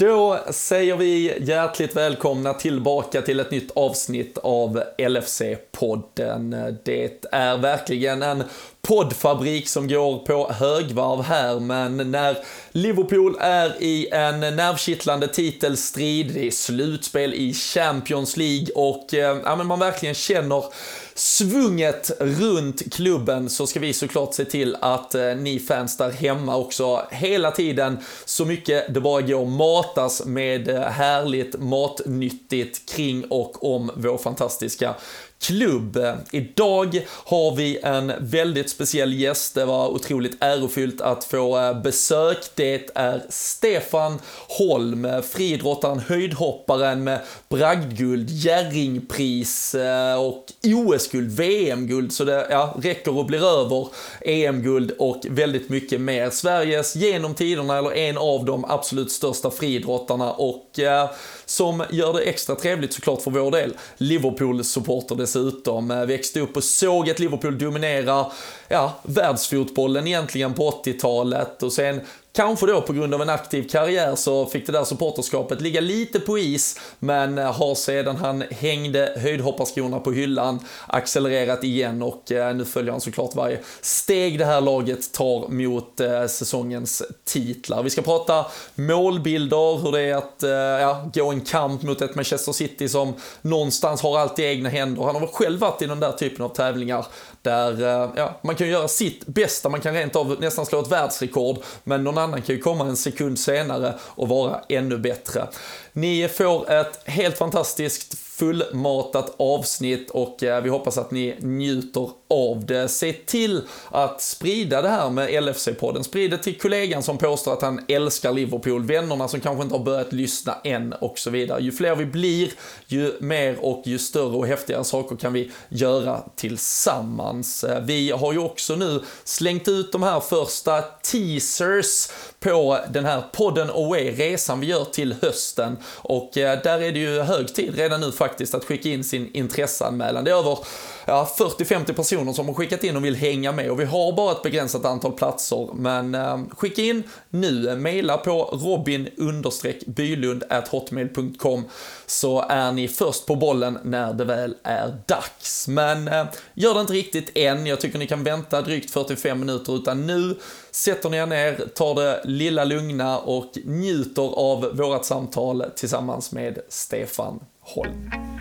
Då säger vi hjärtligt välkomna tillbaka till ett nytt avsnitt av LFC-podden. Det är verkligen en poddfabrik som går på högvarv här, men när Liverpool är i en nervkittlande titelstrid, det är slutspel i Champions League och eh, ja, men man verkligen känner svunget runt klubben så ska vi såklart se till att eh, ni fans där hemma också hela tiden så mycket det bara går matas med eh, härligt matnyttigt kring och om vår fantastiska klubb. Idag har vi en väldigt speciell gäst. Det var otroligt ärofyllt att få eh, besök. Det är Stefan Holm, friidrottaren, höjdhopparen med bragdguld, Jerringpris eh, och OS-guld, VM-guld, så det ja, räcker och blir över. EM-guld och väldigt mycket mer. Sveriges genom tiderna, eller en av de absolut största friidrottarna och eh, som gör det extra trevligt såklart för vår del. Liverpool-supporter dessutom. Eh, växte upp och såg att Liverpool dominera ja, världsfotbollen egentligen på 80-talet och sen Kanske då på grund av en aktiv karriär så fick det där supporterskapet ligga lite på is, men eh, har sedan han hängde höjdhopparskorna på hyllan accelererat igen och eh, nu följer han såklart varje steg det här laget tar mot eh, säsongens titlar. Vi ska prata målbilder, hur det är att ja, gå en kamp mot ett Manchester City som någonstans har allt i egna händer. Han har väl själv varit i den där typen av tävlingar där ja, man kan göra sitt bästa, man kan rent av nästan slå ett världsrekord, men någon annan kan ju komma en sekund senare och vara ännu bättre. Ni får ett helt fantastiskt fullmatat avsnitt och eh, vi hoppas att ni njuter av det. Se till att sprida det här med LFC-podden. Sprid det till kollegan som påstår att han älskar Liverpool, vännerna som kanske inte har börjat lyssna än och så vidare. Ju fler vi blir, ju mer och ju större och häftigare saker kan vi göra tillsammans. Eh, vi har ju också nu slängt ut de här första teasers på den här podden Away, resan vi gör till hösten. Och eh, där är det ju hög tid redan nu faktiskt att skicka in sin intresseanmälan. Det är över ja, 40-50 personer som har skickat in och vill hänga med och vi har bara ett begränsat antal platser. Men eh, skicka in nu, mejla på robin bylund hotmail.com så är ni först på bollen när det väl är dags. Men eh, gör det inte riktigt än, jag tycker ni kan vänta drygt 45 minuter utan nu sätter ni er ner, tar det lilla lugna och njuter av vårt samtal tillsammans med Stefan Holm.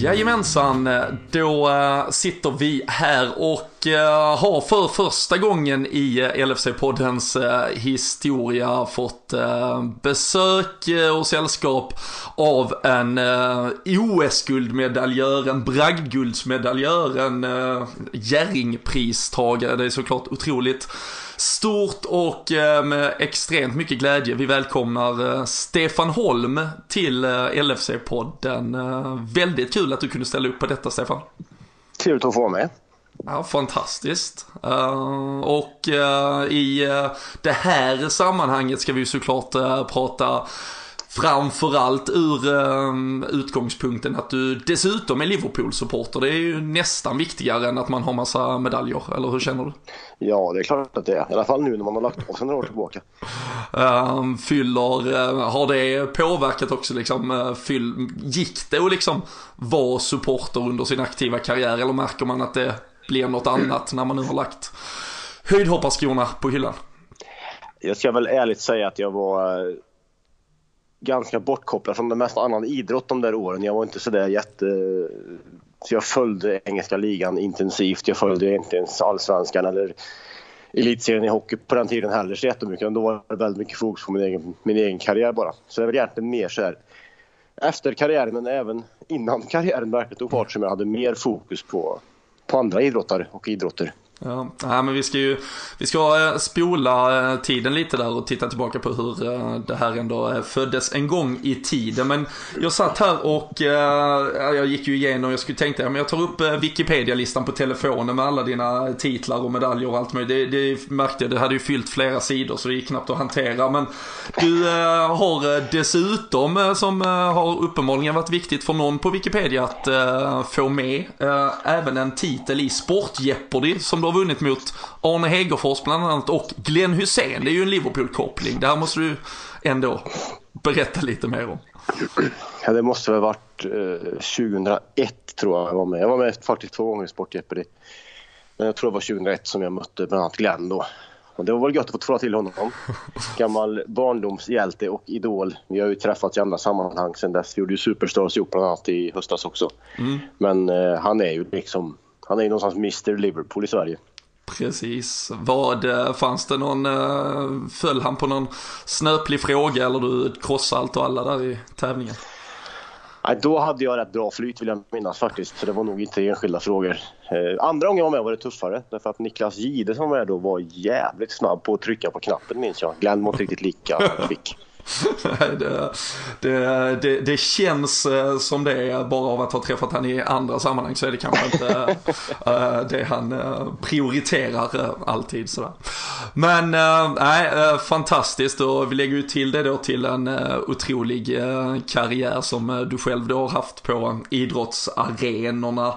Jajamensan, då eh, sitter vi här och eh, har för första gången i eh, LFC-poddens historia fått besök och sällskap av en OS-guldmedaljör, en bragdguldsmedaljör, en Jerringpristagare. Det är såklart otroligt stort och eh, med extremt mycket glädje vi välkomnar eh, Stefan Holm till eh, LFC-podden. Väldigt kul att du kunde ställa upp på detta Stefan. Kul att få vara med. Ja, fantastiskt. och i det här sammanhanget ska vi såklart prata Framförallt ur um, utgångspunkten att du dessutom är Liverpool-supporter. Det är ju nästan viktigare än att man har massa medaljer, eller hur känner du? Ja, det är klart att det är. I alla fall nu när man har lagt av sig några år tillbaka. Um, fyller, uh, har det påverkat också liksom, uh, fyll, gick det att liksom vara supporter under sin aktiva karriär eller märker man att det blir något annat när man nu har lagt höjdhopparskorna på hyllan? Jag ska väl ärligt säga att jag var ganska bortkopplad från det mesta annan idrott de där åren. Jag var inte sådär jätte... Eh, så jag följde engelska ligan intensivt. Jag följde inte ens allsvenskan eller elitserien i hockey på den tiden heller så jättemycket. Då var det väldigt mycket fokus på min egen, min egen karriär bara. Så det är väl egentligen mer så här efter karriären men även innan karriären verkligen tog fart som jag hade mer fokus på, på andra idrottare och idrotter. Ja, ja, men vi ska ju vi ska eh, spola eh, tiden lite där och titta tillbaka på hur eh, det här ändå föddes en gång i tiden. Men jag satt här och jag gick ju igenom, jag skulle tänkte, men jag tar upp Wikipedia-listan på telefonen med alla dina titlar och medaljer och allt möjligt. Det, det märkte jag, det hade ju fyllt flera sidor så det gick knappt att hantera. Men du har dessutom, som har uppenbarligen varit viktigt för någon på Wikipedia att få med, även en titel i Sport Jeopardy som du har vunnit mot Arne Hegerfors bland annat och Glenn Hussein. Det är ju en Liverpool-koppling. Det här måste du ändå berätta lite mer om. Ja, det måste ha varit eh, 2001 tror jag jag var med. Jag var med faktiskt två gånger i Sport Jeopardy. Men jag tror det var 2001 som jag mötte bland annat Glenn då. Och det var väl gött att få tråda till honom. Gammal barndomshjälte och idol. Vi har ju träffats i andra sammanhang sen dess. Vi gjorde ju Superstars ihop bland annat i höstas också. Mm. Men eh, han är ju liksom, han är ju någonstans Mr Liverpool i Sverige. Precis. Vad, eh, fanns det någon, eh, föll han på någon snöplig fråga eller du krossade allt och alla där i tävlingen? Nej, då hade jag rätt bra flyt vill jag minnas faktiskt, så det var nog inte enskilda frågor. Eh, andra gången jag var med var det tuffare, därför att Niklas Gide som var med då var jävligt snabb på att trycka på knappen minns jag. Glenn var inte riktigt lika kvick. det, det, det, det, känns eh, som det, bara av att ha träffat han i andra sammanhang så är det kanske inte äh, det han äh, prioriterar alltid sådär. Men nej, fantastiskt och vi lägger ju till det då till en otrolig karriär som du själv då har haft på idrottsarenorna.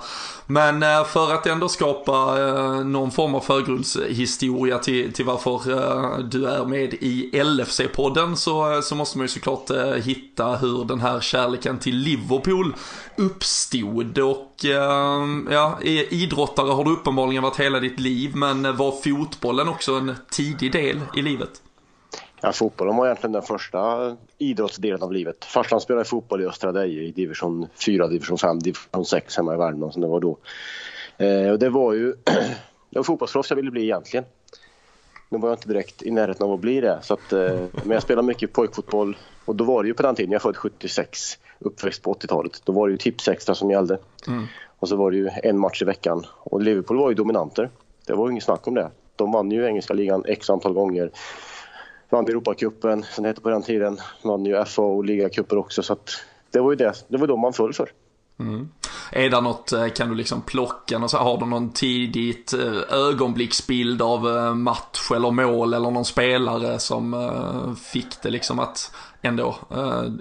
Men eh, för att ändå skapa eh, någon form av förgrundshistoria till, till varför eh, du är med i LFC-podden så, så måste man ju såklart hitta hur den här kärleken till Liverpool uppstod. Och ja, idrottare har du uppenbarligen varit hela ditt liv men var fotbollen också en tidig del i livet? Ja, fotbollen var egentligen den första idrottsdelen av livet. Farsan spelade fotboll i Östra Deje i division 4, division 5, division 6 hemma i Värmland som det var då. Eh, och det var ju det var fotbollsproffs jag ville bli egentligen. Nu var jag inte direkt i närheten av att bli det. Så att, eh, men jag spelade mycket pojkfotboll och då var det ju på den tiden, jag född 76, uppväxt på 80-talet. Då var det ju tips extra som gällde. Mm. Och så var det ju en match i veckan. Och Liverpool var ju dominanter. Det var ju inget snack om det. De vann ju engelska ligan x antal gånger vann Europacupen som det hette på den tiden. Vann ju FA och ligacuper också så att det var ju det, det var då man föll för. Mm. Är det något, eh, kan du liksom plocka, något, har du någon tidigt eh, ögonblicksbild av eh, match eller mål eller någon spelare som fick det liksom att ändå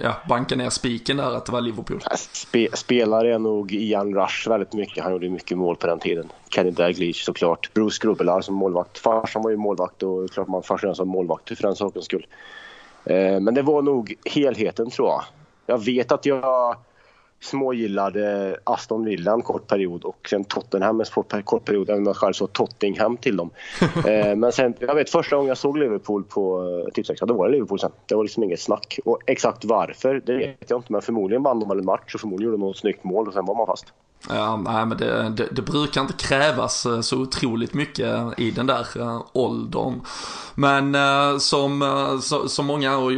ja, banka ner spiken där att det var Liverpool? Spe, spelare är nog Ian Rush väldigt mycket, han gjorde mycket mål på den tiden. Kenny Dalglish såklart, Bruce Grubbelar som målvakt. Farsan var ju målvakt och klart man fascineras som målvakt för den sakens skull. Men det var nog helheten tror jag. Jag vet att jag smågillade Aston Villa en kort period och sen Tottenham en kort period, även om jag själv sa Tottingham till dem. eh, men sen, jag vet första gången jag såg Liverpool på eh, Tipsextra, då var det Liverpool sen. Det var liksom inget snack. Och exakt varför, det vet jag inte, men förmodligen vann de väl en match och förmodligen gjorde de något snyggt mål och sen var man fast. Ja, nej men det, det, det, brukar inte krävas eh, så otroligt mycket i den där eh, åldern. Men eh, som, så, som många, och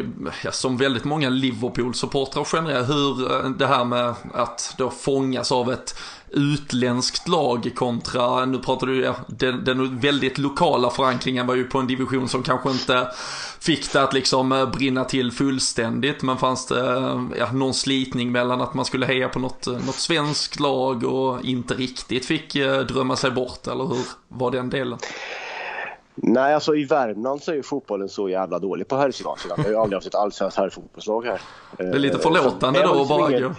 ja, som väldigt många Liverpool-supportrar generellt, hur det här med att då fångas av ett utländskt lag kontra, nu pratar du, ja, den, den väldigt lokala förankringen var ju på en division som kanske inte fick det att liksom eh, brinna till fullständigt. Men fanns det eh, ja, någon slitning mellan att man skulle heja på något, eh, något svenskt lag och inte riktigt fick drömma sig bort, eller hur var den delen? Nej, alltså i Värmland så är ju fotbollen så jävla dålig på herrsidan. Vi har ju aldrig haft ett allsvenskt herrfotbollslag här. Det är lite förlåtande då att bara gå.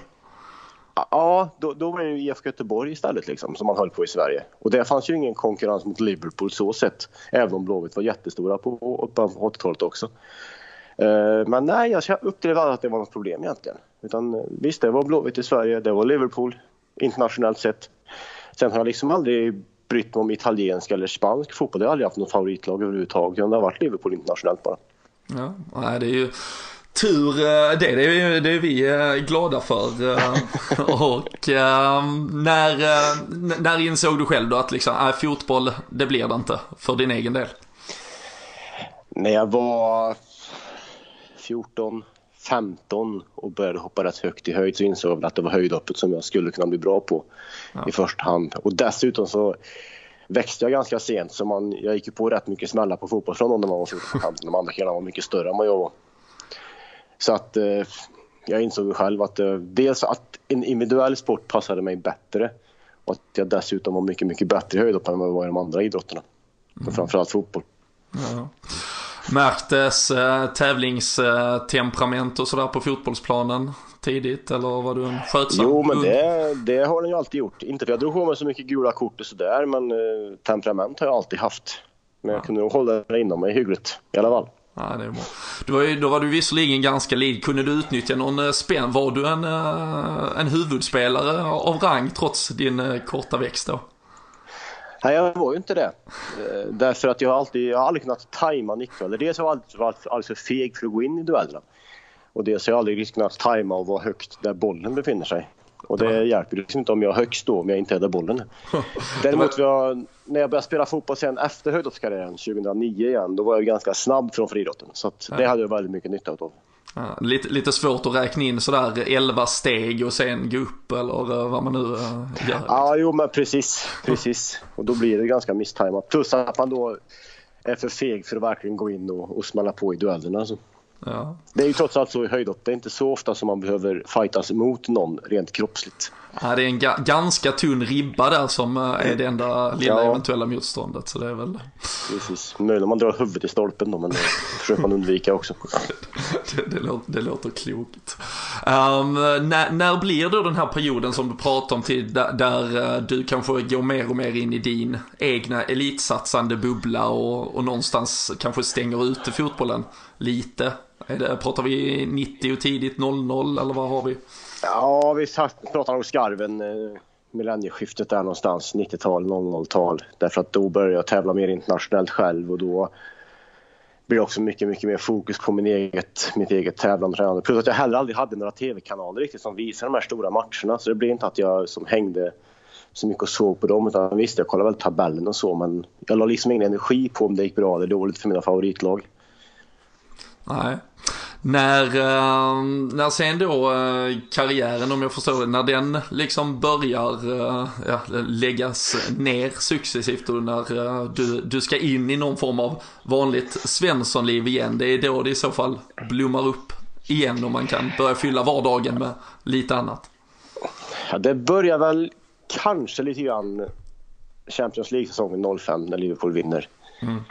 Ja, då, då var det ju IFK Göteborg istället liksom, som man höll på i Sverige. Och det fanns ju ingen konkurrens mot Liverpool så sett. Även om Blåvitt var jättestora på, på 80-talet också. Uh, men nej, jag upplevde aldrig att det var något problem egentligen. Utan eh, visst, det var Blåvitt i Sverige, det var Liverpool internationellt sett. Sen har jag liksom aldrig brytt mig om italiensk eller spansk fotboll. Jag har aldrig haft något favoritlag överhuvudtaget. Det har varit Liverpool internationellt bara. Ja, nej, det är ju tur eh, det, det är, det är vi eh, glada för. Eh, och när, när insåg du själv då att liksom, äh, fotboll, det blir det inte för din egen del? När jag var 14, 15 och började hoppa rätt högt i höjd så insåg jag att det var höjdhoppet som jag skulle kunna bli bra på ja. i första hand. Och dessutom så växte jag ganska sent så man, jag gick ju på rätt mycket smällar på fotbollsplan när man var 14 De andra killarna var mycket större än vad jag var. Så att eh, jag insåg själv att eh, dels att en individuell sport passade mig bättre och att jag dessutom var mycket, mycket bättre i höjdhopp än vad jag var i de andra idrotterna. Mm. Framförallt fotboll. Ja. Märktes eh, tävlingstemperament och sådär på fotbollsplanen tidigt eller var du en skötsam Jo men det, det har den ju alltid gjort. Inte för jag drog på mig så mycket gula kort och sådär men eh, temperament har jag alltid haft. Men jag kunde nog hålla det inom mig hyggligt i alla fall. Ja, det är bra. Du var ju, då var du visserligen ganska lid. Kunde du utnyttja någon eh, spänn? Var du en, eh, en huvudspelare av rang trots din eh, korta växt då? Nej, jag var ju inte det. Därför att jag har, alltid, jag har aldrig kunnat tajma nickdueller. Dels har jag alltid varit alldeles för feg för att gå in i duellerna. Och dels har jag aldrig kunnat tajma och vara högt där bollen befinner sig. Och det hjälper liksom inte om jag är högst då om jag inte är där bollen Däremot jag, när jag började spela fotboll sen efter höjdhoppskarriären 2009 igen, då var jag ganska snabb från friidrotten. Så det hade jag väldigt mycket nytta av. Ja, lite, lite svårt att räkna in sådär 11 steg och sen gå upp eller eh, vad man nu uh, gör. Ja, jo men precis, precis. Och då blir det ganska misstajmat. Plus att man då är för feg för att verkligen gå in och, och smälla på i duellerna. Alltså. Ja. Det är ju trots allt så i höjdhopp. Det är inte så ofta som man behöver fightas mot någon rent kroppsligt. Ja, det är en ga ganska tunn ribba där som eh, är det enda lilla ja. eventuella motståndet. Så det är väl... Precis. Möjligen om man drar huvudet i stolpen då, men det försöker man undvika också. det, det, låter, det låter klokt. Um, när, när blir då den här perioden som du pratar om till där, där, eh, du kanske går mer och mer in i din egna elitsatsande bubbla och, och någonstans kanske stänger ute fotbollen lite? Är det, pratar vi 90 och tidigt 00 eller vad har vi? Ja, vi pratar nog skarven eh, millennieskiftet där någonstans, 90-tal, 00-tal. Därför att då började jag tävla mer internationellt själv och då blir också mycket, mycket mer fokus på min eget, mitt eget tävlande tränande. Plus att jag heller aldrig hade några tv-kanaler riktigt som visade de här stora matcherna. Så det blev inte att jag som hängde så mycket och såg på dem. Utan visst, jag kollade väl tabellen och så men jag la liksom ingen energi på om det gick bra eller dåligt för mina favoritlag. Nej. När, uh, när sen då uh, karriären, om jag förstår det, när den liksom börjar uh, ja, läggas ner successivt och när du, du ska in i någon form av vanligt Svenssonliv igen, det är då det i så fall blommar upp igen och man kan börja fylla vardagen med lite annat. Ja, det börjar väl kanske lite grann Champions League-säsongen 05 när Liverpool vinner. Mm.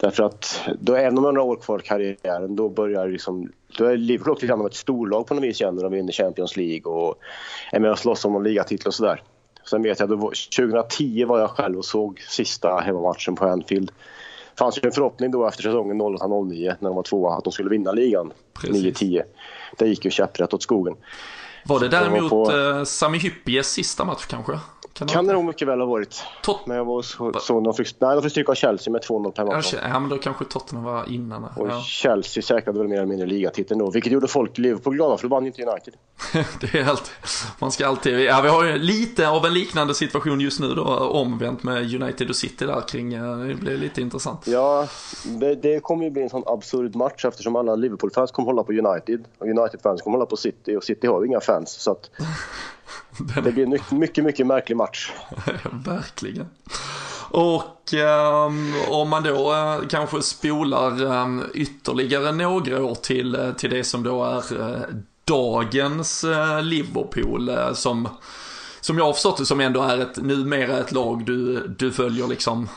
Därför att då, även om man har några år kvar i karriären, då börjar liksom, då är Liverpool också lite ett storlag på något vis igen när de vinner Champions League och är med och slåss om någon ligatitel och sådär. Sen vet jag, då, 2010 var jag själv och såg sista hemmamatchen på Anfield. Det fanns ju en förhoppning då efter säsongen 08-09 när de var tvåa att de skulle vinna ligan 9-10. Det gick ju käpprätt åt skogen. Var det däremot på... eh, Sami Hyppies sista match kanske? Kan, kan det nog mycket väl ha varit. Tot men jag var så, så de fick, nej, de fick stryka Chelsea med 2-0 på hemmaplan. Ja, men då kanske Tottenham var innan. Och ja. Chelsea säkrade väl mer eller mindre ligatiteln då, vilket gjorde folk i Liverpool glada för då vann ju inte United. det är alltid, man ska alltid, ja vi har ju lite av en liknande situation just nu då, omvänt med United och City där kring, det blir lite intressant. Ja, det, det kommer ju bli en sån absurd match eftersom alla Liverpool-fans kommer hålla på United och United-fans kommer hålla på City och City har ju inga fans så att den... Det blir en mycket, mycket märklig match. Verkligen. Och eh, om man då eh, kanske spolar eh, ytterligare några år till, eh, till det som då är eh, dagens eh, Liverpool som, som jag har förstått det som ändå är ett, numera ett lag du, du följer liksom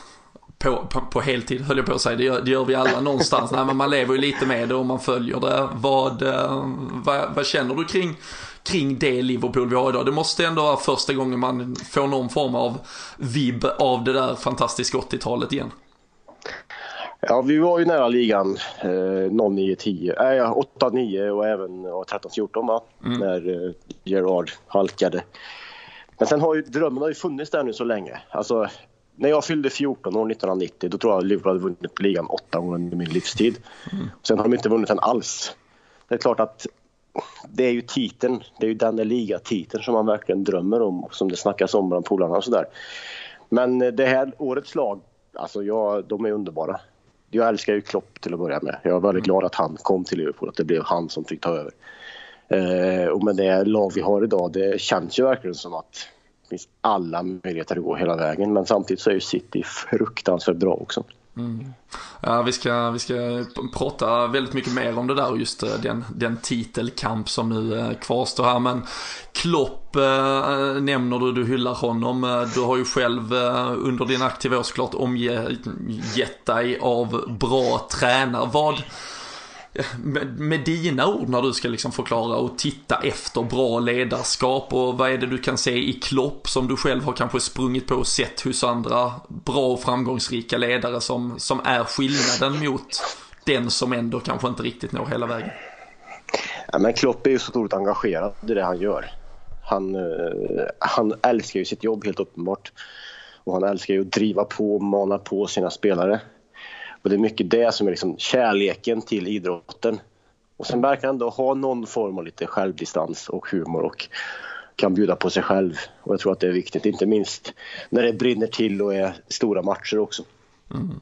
på, på, på heltid höll jag på att säga, det gör, det gör vi alla någonstans. Nej, men man lever ju lite med det och man följer det. Vad, vad, vad känner du kring kring det Liverpool vi har idag. Det måste ändå vara första gången man får någon form av vibb av det där fantastiska 80-talet igen. Ja, vi var ju nära ligan eh, 09-10, äh, 8-9 och även 13-14 va? Mm. När eh, Gerard halkade. Men sen har ju drömmen har ju funnits där nu så länge. Alltså, när jag fyllde 14 år 1990 då tror jag Liverpool hade vunnit ligan åtta gånger under min livstid. Mm. Sen har de inte vunnit den alls. Det är klart att det är ju titeln, det är ju den ligatiteln som man verkligen drömmer om som det snackas om bland polarna och sådär. Men det här årets lag, alltså ja, de är underbara. Jag älskar ju Klopp till att börja med. Jag är väldigt glad att han kom till Liverpool, att det blev han som fick ta över. Eh, och med det lag vi har idag, det känns ju verkligen som att finns alla möjligheter att gå hela vägen. Men samtidigt så är ju City fruktansvärt bra också. Mm. Ja, vi, ska, vi ska prata väldigt mycket mer om det där och just eh, den, den titelkamp som nu eh, kvarstår här. Men Klopp äh, nämner du, du hyllar honom. Du har ju själv äh, under din aktiva år såklart omgett dig av bra tränare. Vad, med, med dina ord när du ska liksom förklara och titta efter bra ledarskap och vad är det du kan se i Klopp som du själv har kanske sprungit på och sett hos andra bra och framgångsrika ledare som, som är skillnaden mot den som ändå kanske inte riktigt når hela vägen? Ja, men Klopp är ju så otroligt engagerad i det han gör. Han, eh, han älskar ju sitt jobb helt uppenbart. Och han älskar ju att driva på och mana på sina spelare. Och det är mycket det som är liksom kärleken till idrotten. Och sen verkar han ändå ha någon form av lite självdistans och humor och kan bjuda på sig själv. Och jag tror att det är viktigt, inte minst när det brinner till och är stora matcher också. Mm.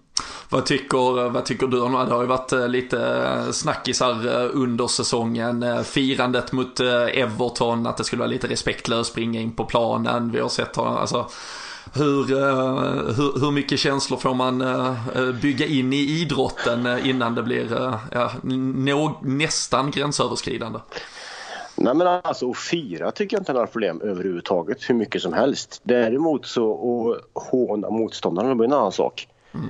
Vad, tycker, vad tycker du om det? Det har ju varit eh, lite eh, snackisar eh, under säsongen. Firandet mot Everton, att det skulle vara lite respektlöst, springa in på planen. Vi har sett, alltså, hur, eh, hur, hur mycket känslor får man eh, bygga in i idrotten innan det blir eh, ja, nå, nästan gränsöverskridande? Nej men alltså att fira tycker jag inte är några problem överhuvudtaget hur mycket som helst. Däremot så att håna motståndarna blir en annan sak. Mm.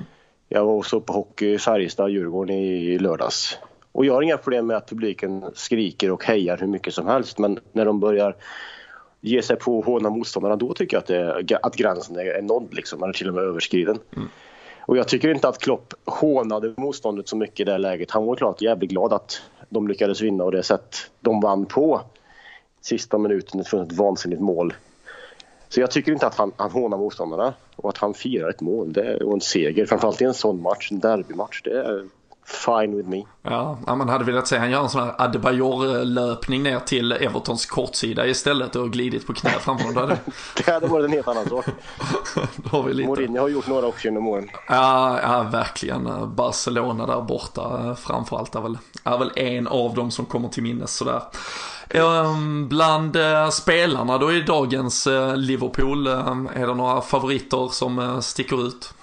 Jag var också på hockey i Färjestad, Djurgården i lördags. Och jag har inga problem med att publiken skriker och hejar hur mycket som helst men när de börjar ge sig på och håna motståndarna, då tycker jag att, det, att gränsen är nådd, liksom, eller till och med överskriden. Mm. Och jag tycker inte att Klopp hånade motståndet så mycket i det läget. Han var klart jävligt glad att de lyckades vinna och det sätt de vann på. Sista minuten, ett ett vansinnigt mål. Så jag tycker inte att han, han hånar motståndarna och att han firar ett mål det, och en seger, framförallt i en sån match, en derbymatch, det är fine with me. Ja, man hade velat se han göra en sån här Adebayor-löpning ner till Evertons kortsida istället och glidit på knä framför. Hade... det hade varit en helt annan sak. har vi lite. Mourinho har gjort några också genom åren. Ja, ja, verkligen. Barcelona där borta framförallt är väl, är väl en av dem som kommer till minnes sådär. Ehm, bland eh, spelarna då i dagens eh, Liverpool, är det några favoriter som eh, sticker ut?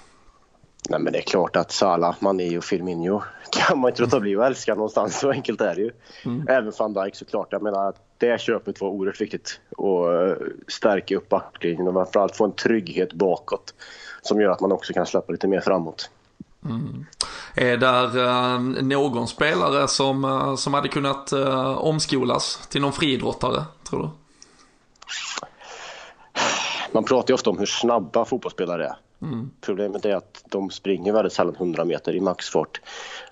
Nej men det är klart att Salah, Mané och Firmino kan man inte låta bli att älska någonstans. Så enkelt är det ju. Mm. Även van Dijk såklart. Jag menar att det köpet var oerhört viktigt. Och eh, stärka upp backlinjen och framförallt få en trygghet bakåt. Som gör att man också kan släppa lite mer framåt. Mm. Är där uh, någon spelare som, uh, som hade kunnat omskolas till någon friidrottare, tror du? Man pratar ju ofta om hur snabba fotbollsspelare är. Mm. Problemet är att de springer väldigt sällan 100 meter i maxfart.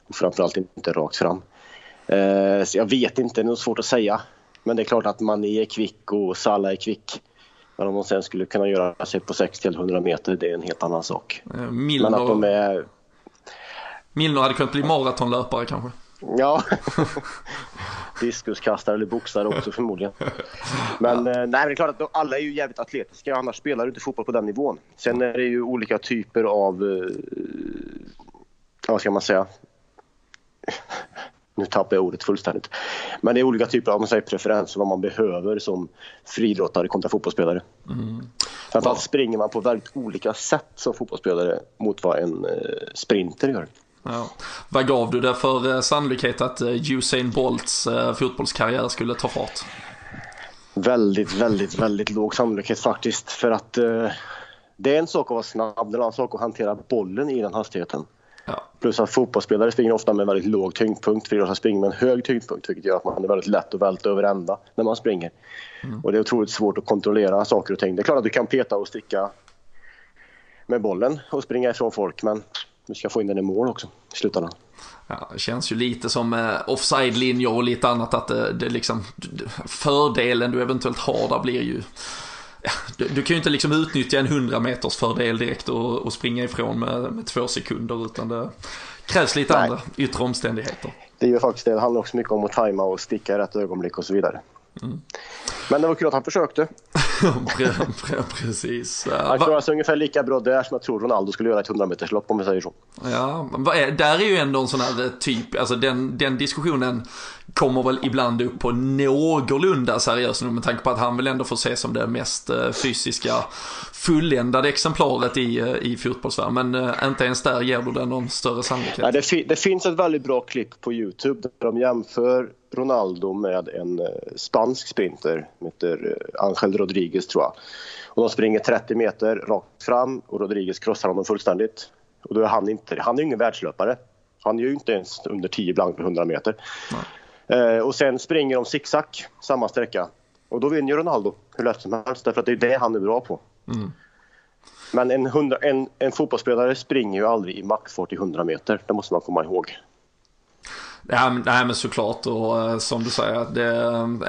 Och framförallt inte rakt fram. Eh, så jag vet inte, det är svårt att säga. Men det är klart att man är kvick och Salah är kvick. Men om de sen skulle kunna göra sig på 60 eller 100 meter, det är en helt annan sak. Eh, Milner, Men att de är... Milner hade kunnat bli maratonlöpare kanske? Ja, diskuskastare eller boxare också förmodligen. Men, ja. Eh, nej, det är klart att alla är ju jävligt atletiska, annars spelar du inte fotboll på den nivån. Sen är det ju olika typer av, eh, vad ska man säga, nu tappar jag ordet fullständigt. Men det är olika typer av man säger, preferenser, vad man behöver som friidrottare kontra fotbollsspelare. Mm. Framförallt springer man på väldigt olika sätt som fotbollsspelare mot vad en eh, sprinter gör. Ja. Vad gav du det för eh, sannolikhet att eh, Usain Bolts eh, fotbollskarriär skulle ta fart? Väldigt, väldigt, väldigt låg sannolikhet faktiskt. För att eh, det är en sak att vara snabb, det är en annan sak att hantera bollen i den hastigheten. Ja. Plus att fotbollsspelare springer ofta med väldigt låg tyngdpunkt. Friidrottare springer med en hög tyngdpunkt vilket gör att man är väldigt lätt att välta över ända när man springer. Mm. Och det är otroligt svårt att kontrollera saker och ting. Det är klart att du kan peta och sticka med bollen och springa ifrån folk men du ska få in den i mål också i slutändan. Ja, det känns ju lite som eh, offside-linjer och lite annat att det, det liksom fördelen du eventuellt har där blir ju ja, du, du, kan ju inte liksom utnyttja en 100 meters fördel direkt och, och springa ifrån med, med, två sekunder utan det krävs lite Nej. andra yttre omständigheter. Det gör faktiskt det. Det handlar också mycket om att tajma och sticka i rätt ögonblick och så vidare. Mm. Men det var kul att han försökte. Precis. Han klarade sig ungefär lika bra där som jag tror Ronaldo skulle göra ett 100 meterslopp om vi säger så. Ja, där är ju ändå en sån här typ, alltså den, den diskussionen kommer väl ibland upp på någorlunda seriös med tanke på att han vill ändå få se som det mest eh, fysiska fulländade exemplaret i, eh, i fotbollsvärlden. Men eh, inte ens där ger du den någon större sannolikhet. Ja, det, fi det, finns ett väldigt bra klipp på Youtube där de jämför Ronaldo med en spansk sprinter, heter Angel Rodriguez tror jag. Och de springer 30 meter rakt fram och Rodriguez krossar honom fullständigt. Och då är han inte, han är ju ingen världslöpare. Han gör ju inte ens under 10 blank på 100 meter. Eh, och sen springer de zigzag samma sträcka. Och då vinner ju Ronaldo hur lätt som helst, därför att det är det han är bra på. Mm. Men en, 100, en, en fotbollsspelare springer ju aldrig i maxfart i 100 meter, det måste man komma ihåg. Ja, nej men såklart och eh, som du säger, det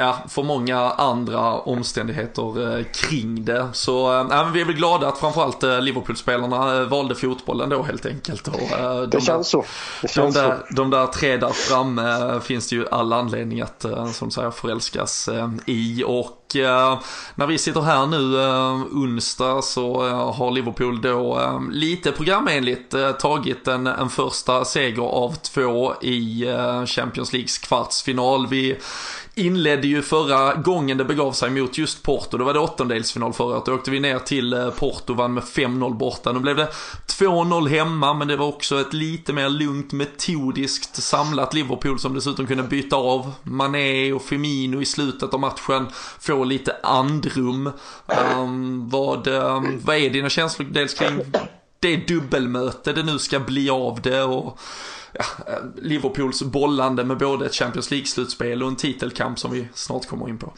är för många andra omständigheter eh, kring det. Så eh, ja, vi är väl glada att framförallt Liverpool-spelarna valde fotbollen då helt enkelt. Och, de det känns så. Det känns de, där, så. de där tre där framme finns det ju all anledning att, som säger, förälskas i. Och och eh, när vi sitter här nu eh, onsdag så eh, har Liverpool då eh, lite programenligt eh, tagit en, en första seger av två i eh, Champions Leagues kvartsfinal. Vi inledde ju förra gången det begav sig mot just Porto. Då var det åttondelsfinal förra året. Då åkte vi ner till eh, Porto och vann med 5-0 borta. Nu blev det 2-0 hemma, men det var också ett lite mer lugnt, metodiskt samlat Liverpool som dessutom kunde byta av Mané och Firmino i slutet av matchen. Få lite andrum. Um, vad, um, vad är dina känslor dels kring det dubbelmöte det nu ska bli av det? och ja, eh, Liverpools bollande med både ett Champions League-slutspel och en titelkamp som vi snart kommer in på.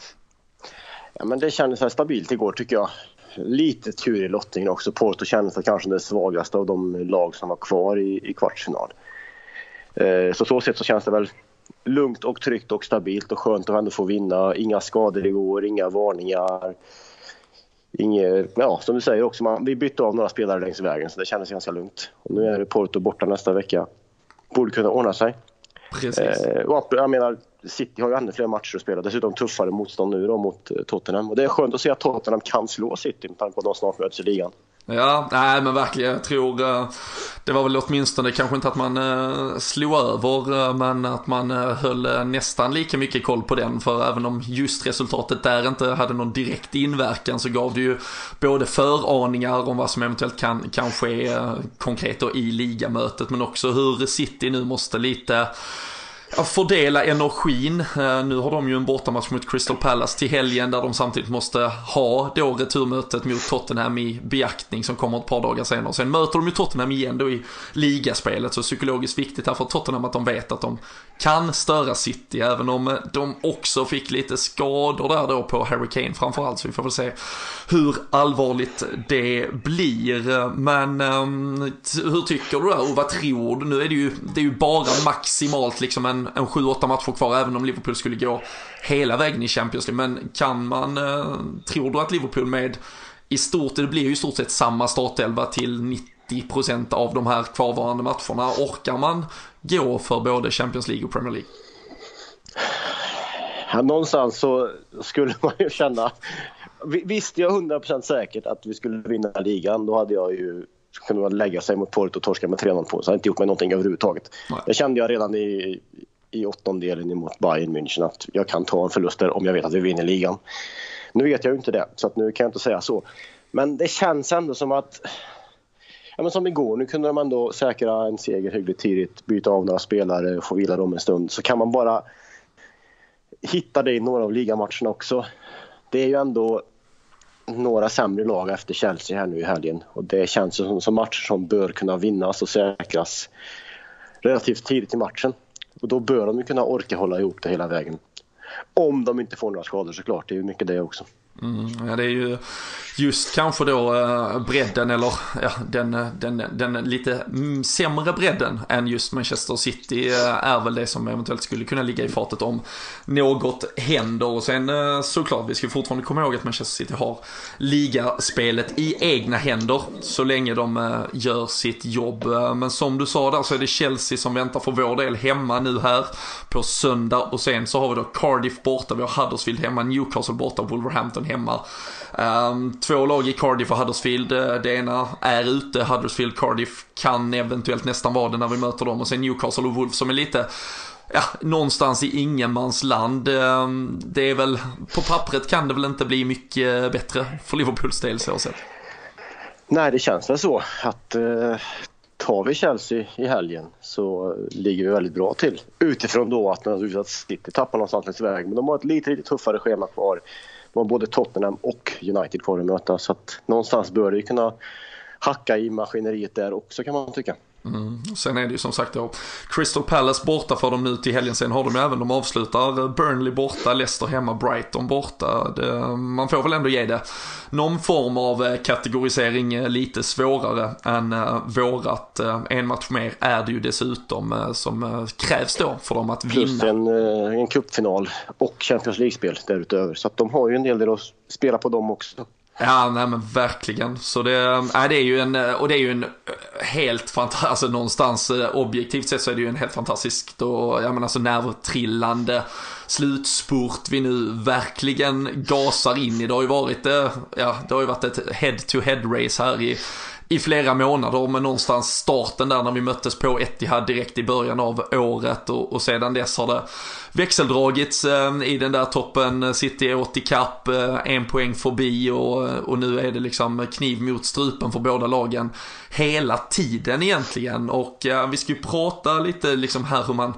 Ja, men det kändes stabilt igår tycker jag. Lite tur i lottningen också. Porto kändes kanske det svagaste av de lag som var kvar i, i kvartsfinal. Eh, så så sätt så känns det väl lugnt och tryggt och stabilt och skönt att ändå få vinna. Inga skador igår, inga varningar. Inge, ja, som du säger också, man, vi bytte av några spelare längs vägen så det kändes ganska lugnt. Och nu är det Porto borta nästa vecka borde kunna ordna sig. Precis. Eh, och jag menar, City har ju ännu fler matcher att spela. Dessutom tuffare motstånd nu då mot eh, Tottenham. Och det är skönt att se att Tottenham kan slå City med tanke på att de snart möts i ligan. Ja, nej men verkligen. Jag tror eh, det var väl åtminstone kanske inte att man eh, slog över, eh, men att man höll nästan lika mycket koll på den. För även om just resultatet där inte hade någon direkt inverkan så gav det ju både föraningar om vad som eventuellt kan, kan ske konkret då i ligamötet, men också hur City nu måste lite fördela energin. Eh, nu har de ju en bortamatch mot Crystal Palace till helgen där de samtidigt måste ha då returmötet mot Tottenham i beaktning som kommer ett par dagar senare. Sen möter de ju Tottenham igen då i ligaspelet så psykologiskt viktigt här för Tottenham att de vet att de kan störa City även om eh, de också fick lite skador där då på Harry Kane framförallt så vi får väl se hur allvarligt det blir. Eh, men um, hur tycker du där och vad tror du? Nu är det ju, det är ju bara maximalt liksom en en, 7-8 matcher kvar även om Liverpool skulle gå hela vägen i Champions League. Men kan man, eh, tror du att Liverpool med i stort, det blir ju i stort sett samma startelva till 90% av de här kvarvarande matcherna. Orkar man gå för både Champions League och Premier League? Ja, någonstans så skulle man ju känna, visste jag 100% säkert att vi skulle vinna ligan då hade jag ju kunnat lägga sig mot Porto och torska med 3-0 på. Så hade inte gjort mig någonting överhuvudtaget. Nej. Det kände jag redan i, i åttondelen mot Bayern München att jag kan ta en förlust där om jag vet att vi vinner ligan. Nu vet jag ju inte det, så att nu kan jag inte säga så. Men det känns ändå som att Ja, men som igår, nu kunde de ändå säkra en seger hyggligt tidigt, byta av några spelare och få vila dem en stund. Så kan man bara hitta det i några av ligamatcherna också. Det är ju ändå några sämre lag efter Chelsea här nu i helgen och det känns som, som matcher som bör kunna vinnas och säkras relativt tidigt i matchen. Och då bör de ju kunna orka hålla ihop det hela vägen. Om de inte får några skador såklart, det är ju mycket det också. Mm, ja, det är ju just kanske då eh, bredden eller ja, den, den, den lite mm, sämre bredden än just Manchester City eh, är väl det som eventuellt skulle kunna ligga i fatet om något händer. Och sen eh, såklart, vi ska fortfarande komma ihåg att Manchester City har ligaspelet i egna händer så länge de gör sitt jobb. Men som du sa där så är det Chelsea som väntar för vår del hemma nu här på söndag och sen så har vi då Cardiff borta, vi har Huddersfield hemma, Newcastle borta, Wolverhampton hemma. Um, två lag i Cardiff och Huddersfield. Eh, det ena är ute, Huddersfield, Cardiff kan eventuellt nästan vara det när vi möter dem. Och sen Newcastle och Wolves som är lite ja, någonstans i ingenmansland. Ehm, det är väl, på pappret kan det väl inte bli mycket eh, bättre för Liverpools del så sett. Nej, det känns väl så att eh, tar vi Chelsea i helgen så ligger vi väldigt bra till. Utifrån då att, att City tappar någonstans längs väg. Men de har ett lite, lite tuffare schema kvar. De har både Tottenham och United kvar att möta. Så att någonstans bör det kunna hacka i maskineriet där också kan man tycka. Mm. Sen är det ju som sagt då Crystal Palace borta för dem nu till helgen. Sen har de även, de avslutar Burnley borta, Leicester hemma, Brighton borta. Det, man får väl ändå ge det någon form av eh, kategorisering eh, lite svårare än vårat. En match mer är det ju dessutom som krävs då för dem att vinna. Plus en, en cupfinal och Champions League-spel därutöver. Så att de har ju en del att spela på dem också. Ja, nej men verkligen. Så det, nej, det är ju en, och det är ju en eh, helt fantastisk, alltså någonstans eh, objektivt sett så är det ju en helt fantastisk och, jag menar så alltså, nervtrillande slutspurt vi nu verkligen gasar in i. Det har ju varit, eh, ja, det har ju varit ett head-to-head race här i i flera månader, men någonstans starten där när vi möttes på Etihad direkt i början av året och, och sedan dess har det växeldragits eh, i den där toppen. City är åt ikapp, eh, en poäng förbi och, och nu är det liksom kniv mot strupen för båda lagen hela tiden egentligen. Och eh, vi ska ju prata lite liksom här hur man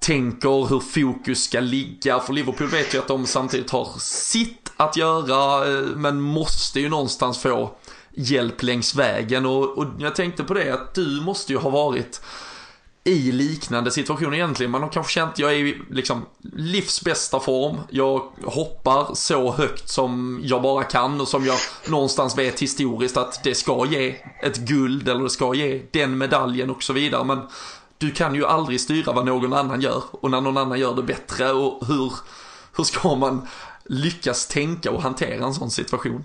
tänker hur fokus ska ligga. För Liverpool vet ju att de samtidigt har sitt att göra, eh, men måste ju någonstans få hjälp längs vägen. Och, och jag tänkte på det att du måste ju ha varit i liknande situation egentligen. Man har kanske känt, jag är i liksom livs bästa form. Jag hoppar så högt som jag bara kan och som jag någonstans vet historiskt att det ska ge ett guld eller det ska ge den medaljen och så vidare. Men du kan ju aldrig styra vad någon annan gör och när någon annan gör det bättre och hur, hur ska man lyckas tänka och hantera en sån situation?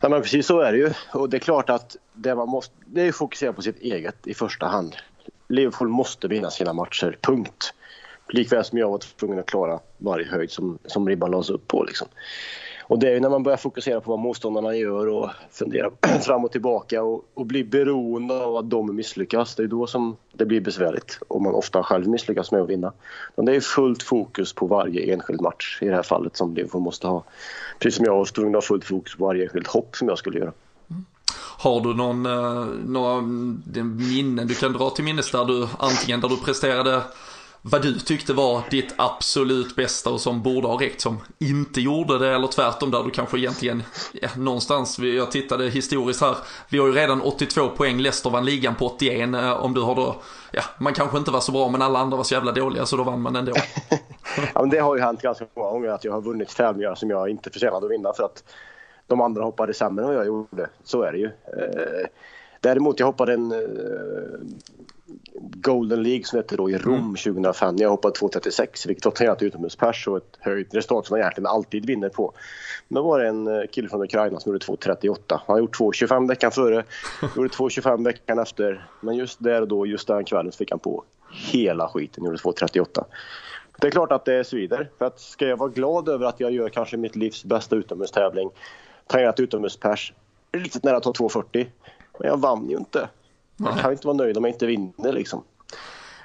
Nej, men precis så är det ju. Och det är klart att det man måste, det är att fokusera på sitt eget i första hand. Liverpool måste vinna sina matcher, punkt. Likväl som jag var tvungen att klara varje höjd som, som ribban lades upp på. Liksom. Och det är när man börjar fokusera på vad motståndarna gör och fundera fram och tillbaka och, och bli beroende av att de misslyckas. Det är då som det blir besvärligt och man ofta själv misslyckas med att vinna. Men det är fullt fokus på varje enskild match i det här fallet som Liverpool måste ha. Precis som jag var tvungen att ha fullt fokus på varje enskilt hopp som jag skulle göra. Har du någon, eh, några minnen du kan dra till minnes där du antingen där du presterade vad du tyckte var ditt absolut bästa och som borde ha räckt som inte gjorde det eller tvärtom där du kanske egentligen ja, någonstans, jag tittade historiskt här, vi har ju redan 82 poäng, Leicester vann ligan på 81 eh, om du har då, ja man kanske inte var så bra men alla andra var så jävla dåliga så då vann man ändå. ja men det har ju hänt ganska många gånger att jag har vunnit tävlingar som jag inte förtjänade att vinna för att de andra hoppade sämre än vad jag gjorde. Så är det ju. Eh, däremot jag hoppade en eh, Golden League som hette då i Rom mm. 2005. Jag hoppade 2.36 vilket var tränat utomhuspers och ett höjt resultat som man egentligen alltid vinner på. Då var det en eh, kille från Ukraina som gjorde 2.38. Han har gjort 2.25 veckan före, gjorde 2.25 veckan efter. Men just där och då, just den kvällen, så fick han på hela skiten, gjorde 2.38. Det är klart att det svider. För att ska jag vara glad över att jag gör kanske mitt livs bästa utomhustävling, tränat utomhuspers, riktigt nära att ta 2.40. Men jag vann ju inte. Man kan inte vara nöjd om man inte vinner liksom.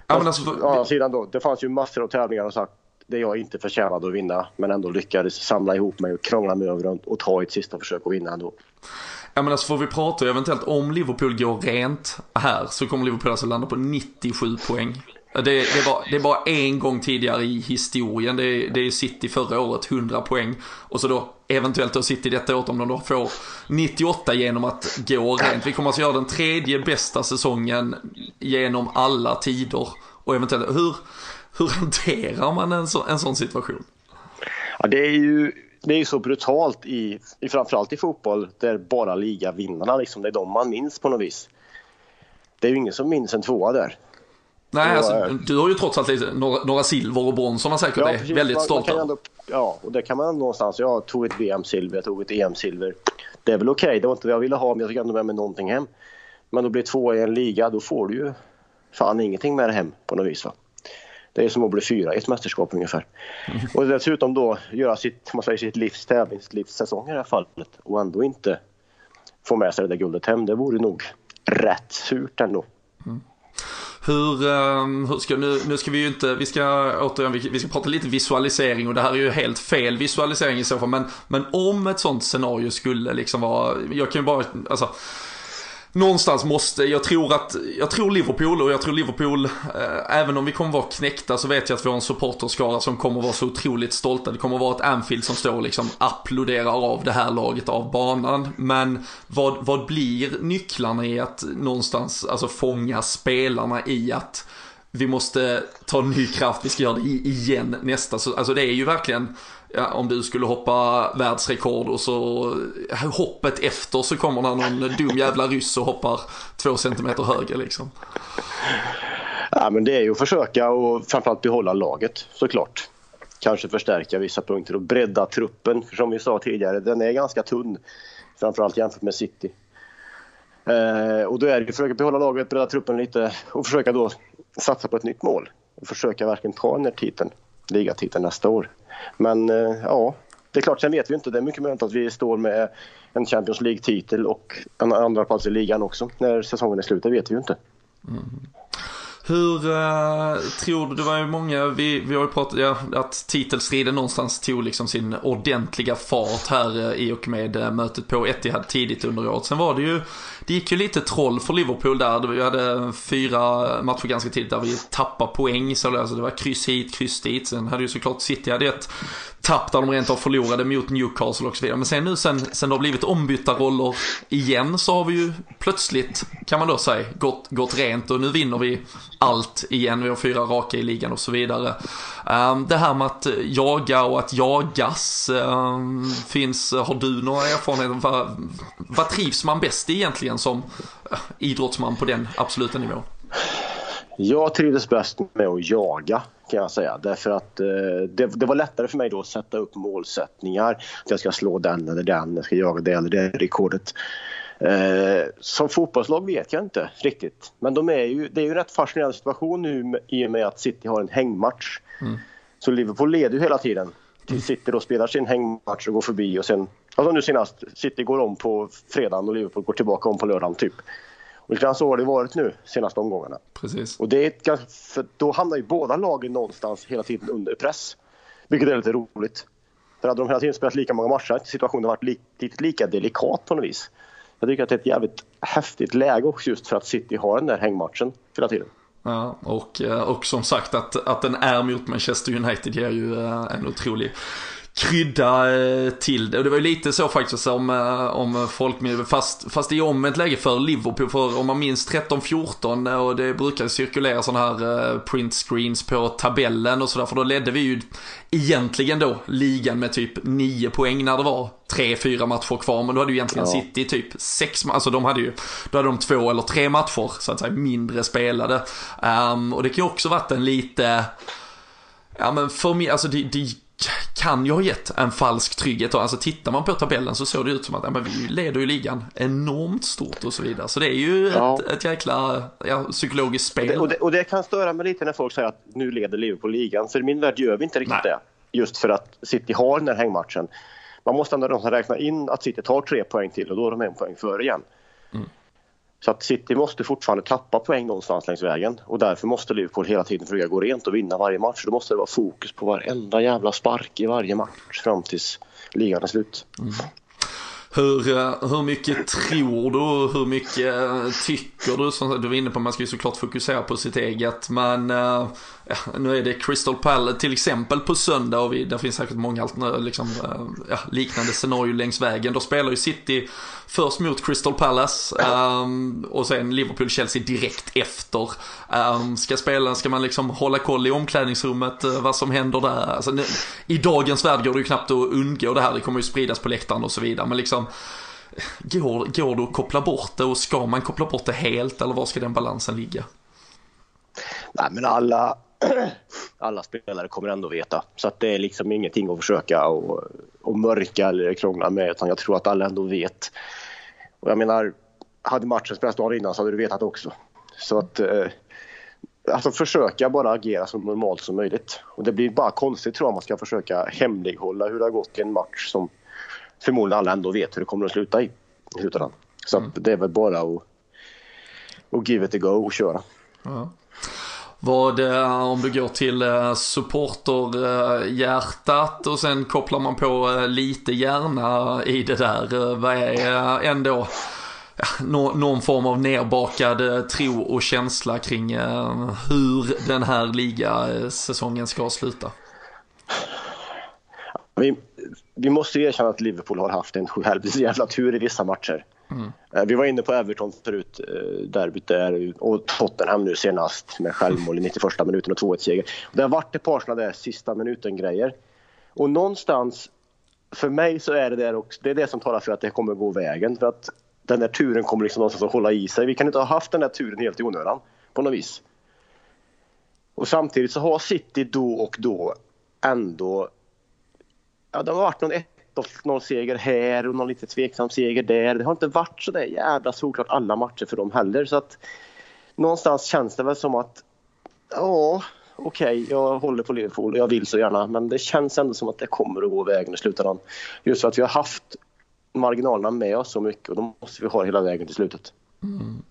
Ja, men alltså, Å sidan då, det fanns ju massor av tävlingar och sagt det jag inte förtjänade att vinna men ändå lyckades samla ihop mig och krångla mig över och ta ett sista försök att vinna ändå. Ja men alltså får vi prata eventuellt om Liverpool går rent här så kommer Liverpool alltså landa på 97 poäng. Det, det, var, det är bara en gång tidigare i historien. Det, det är City förra året, 100 poäng. Och så då eventuellt då City detta året om de då får 98 genom att gå rent. Vi kommer alltså göra den tredje bästa säsongen genom alla tider. Och eventuellt, hur, hur hanterar man en, så, en sån situation? Ja, det är ju det är så brutalt i, i framförallt i fotboll där bara ligavinnarna liksom, det är de man minns på något vis. Det är ju ingen som minns en tvåa där. Nej, alltså, du har ju trots allt lite, några, några silver och brons som man säkert ja, är precis, väldigt stolt av. Ja, och det kan man någonstans. Jag tog ett VM-silver, jag tog ett EM-silver. Det är väl okej, okay. det var inte vad jag ville ha, men jag fick ändå med mig någonting hem. Men då blir två i en liga, då får du ju fan ingenting med det hem på något vis. Va? Det är som att bli fyra i ett mästerskap ungefär. Mm. Och dessutom då göra sitt, man säger, sitt livs tävling, sitt livs säsong i det här fallet och ändå inte få med sig det där guldet hem. Det vore nog rätt surt ändå. Hur, ehm, hur ska, nu, nu ska vi ju inte, vi ska återigen, vi, vi ska prata lite visualisering och det här är ju helt fel visualisering i så fall. Men, men om ett sånt scenario skulle liksom vara, jag kan ju bara, alltså någonstans måste, jag tror att, jag tror Liverpool och jag tror Liverpool, eh, även om vi kommer vara knäckta så vet jag att vi har en supporterskara som kommer vara så otroligt stolta. Det kommer vara ett Anfield som står och liksom applåderar av det här laget av banan. Men vad, vad blir nycklarna i att någonstans, alltså fånga spelarna i att vi måste ta ny kraft, vi ska göra det igen nästa. Så, alltså det är ju verkligen ja, om du skulle hoppa världsrekord och så hoppet efter så kommer det någon dum jävla ryss och hoppar två centimeter högre liksom. Ja, men det är ju att försöka och framförallt behålla laget såklart. Kanske förstärka vissa punkter och bredda truppen. För som vi sa tidigare, den är ganska tunn. Framförallt jämfört med City. Eh, och då är det att försöka behålla laget, bredda truppen lite och försöka då satsa på ett nytt mål. Och försöka verkligen ta den här titeln, ligatiteln nästa år. Men eh, ja, det är klart, sen vet vi inte. Det är mycket möjligt att vi står med en Champions League-titel och en andra plats i ligan också när säsongen är slut. Det vet vi ju inte. Mm. Hur uh, tror du, det var ju många, vi, vi har ju pratat, ja, att titelstriden någonstans tog liksom sin ordentliga fart här uh, i och med uh, mötet på Etihad tidigt under året. Sen var det ju, det gick ju lite troll för Liverpool där. Vi hade fyra matcher ganska tidigt där vi tappade poäng. Så alltså det var kryss hit, kryss dit. Sen hade ju såklart City hade ett tapp där de rent av förlorade mot Newcastle och så vidare. Men sen nu sen, sen det har blivit ombytta roller igen så har vi ju plötsligt, kan man då säga, gått, gått rent och nu vinner vi allt igen. Vi har fyra raka i ligan och så vidare. Ehm, det här med att jaga och att jagas, ehm, finns, har du några erfarenheter? Vad, vad trivs man bäst egentligen som eh, idrottsman på den absoluta nivån? Jag trivdes bäst med att jaga kan jag säga. Därför att eh, det, det, var lättare för mig då att sätta upp målsättningar. Att jag ska slå den eller den, jag ska jaga det eller det rekordet. Eh, som fotbollslag vet jag inte riktigt. Men de är ju, det är ju en rätt fascinerande situation nu i och med att City har en hängmatch. Mm. Så Liverpool leder ju hela tiden. Till City då spelar sin hängmatch och går förbi och sen, alltså nu senast, City går om på fredagen och Liverpool går tillbaka om på lördagen typ. Och så har det varit nu senaste omgångarna. Precis. Och det är ganska, för då hamnar ju båda lagen någonstans hela tiden under press. Vilket är lite roligt. För hade de hela tiden spelat lika många matcher hade situationen varit lite lika delikat på något vis. Jag tycker att det är ett jävligt häftigt läge också just för att City har den där hängmatchen hela tiden. Ja, och, eh, och som sagt att, att den är mot Manchester United ger ju eh, en otrolig krydda eh, till det. Och det var ju lite så faktiskt om, eh, om folkmiljö, fast, fast i omvänt läge för Liverpool. För om man minns 13-14 eh, och det brukar cirkulera sådana här print screens på tabellen och sådär. För då ledde vi ju egentligen då ligan med typ 9 poäng när det var 3-4 matcher kvar. Men då hade ju egentligen ja. City typ 6 alltså de hade ju, då hade de två eller tre matcher så att säga mindre spelade. Um, och det kan ju också varit en lite, ja men för mig, alltså det, det kan ju ha gett en falsk trygghet. Alltså tittar man på tabellen så såg det ut som att ja, men vi leder ju ligan enormt stort och så vidare. Så det är ju ja. ett, ett jäkla ja, psykologiskt spel. Och det, och, det, och det, kan störa mig lite när folk säger att nu leder Liverpool ligan. För i min värld gör vi inte riktigt Nej. det. Just för att City har den här hängmatchen. Man måste ändå räkna in att City tar tre poäng till och då är de en poäng före igen. Så att City måste fortfarande tappa poäng någonstans längs vägen och därför måste Liverpool hela tiden försöka gå rent och vinna varje match. Då måste det vara fokus på varenda jävla spark i varje match fram tills ligan är slut. Mm. Hur, eh, hur mycket tror du, hur mycket eh, tycker du? Som du var inne på, man ska ju såklart fokusera på sitt eget. Men eh, ja, nu är det Crystal Palace till exempel på söndag och vi, där finns säkert många liksom, ja, liknande scenarier längs vägen. Då spelar ju City först mot Crystal Palace um, och sen Liverpool-Chelsea direkt efter. Um, ska spela, ska man liksom hålla koll i omklädningsrummet uh, vad som händer där? Alltså, nu, I dagens värld går det ju knappt att undgå det här, det kommer ju spridas på läktaren och så vidare. Men liksom Liksom, går, går det att koppla bort det och ska man koppla bort det helt eller var ska den balansen ligga? Nej men alla, alla spelare kommer ändå veta. Så att det är liksom ingenting att försöka och, och mörka eller krångla med utan jag tror att alla ändå vet. Och jag menar, hade matchen spelats dagen innan så hade du vetat också. Så att eh, alltså försöka bara agera så normalt som möjligt. Och det blir bara konstigt tror jag om man ska försöka hemlighålla hur det har gått i en match som förmodligen alla ändå vet hur det kommer att sluta i, i slutändan. Så mm. det är väl bara att, att give it a go och köra. Ja. Vad, om du går till supporterhjärtat och sen kopplar man på lite hjärna i det där. Vad är ändå någon form av nerbakad tro och känsla kring hur den här ligasäsongen ska sluta? Vi, vi måste erkänna att Liverpool har haft en helvetes jävla tur i vissa matcher. Mm. Eh, vi var inne på Everton förut, eh, derbyt där och Tottenham nu senast med självmål i 91 minuten och 2-1 seger. Det har varit ett par sådana där sista minuten-grejer. Och någonstans, för mig så är det där också, det är det som talar för att det kommer gå vägen. För att den där turen kommer liksom någonstans att hålla i sig. Vi kan inte ha haft den där turen helt i onödan på något vis. Och samtidigt så har City då och då ändå ja, det har varit någon 1-0 seger här och någon lite tveksam seger där. Det har inte varit så där jävla såklart alla matcher för dem heller. Så att någonstans känns det väl som att ja, okej, okay, jag håller på Liverpool och jag vill så gärna. Men det känns ändå som att det kommer att gå vägen i slutändan. Just för att vi har haft marginalerna med oss så mycket och då måste vi ha hela vägen till slutet. Mm.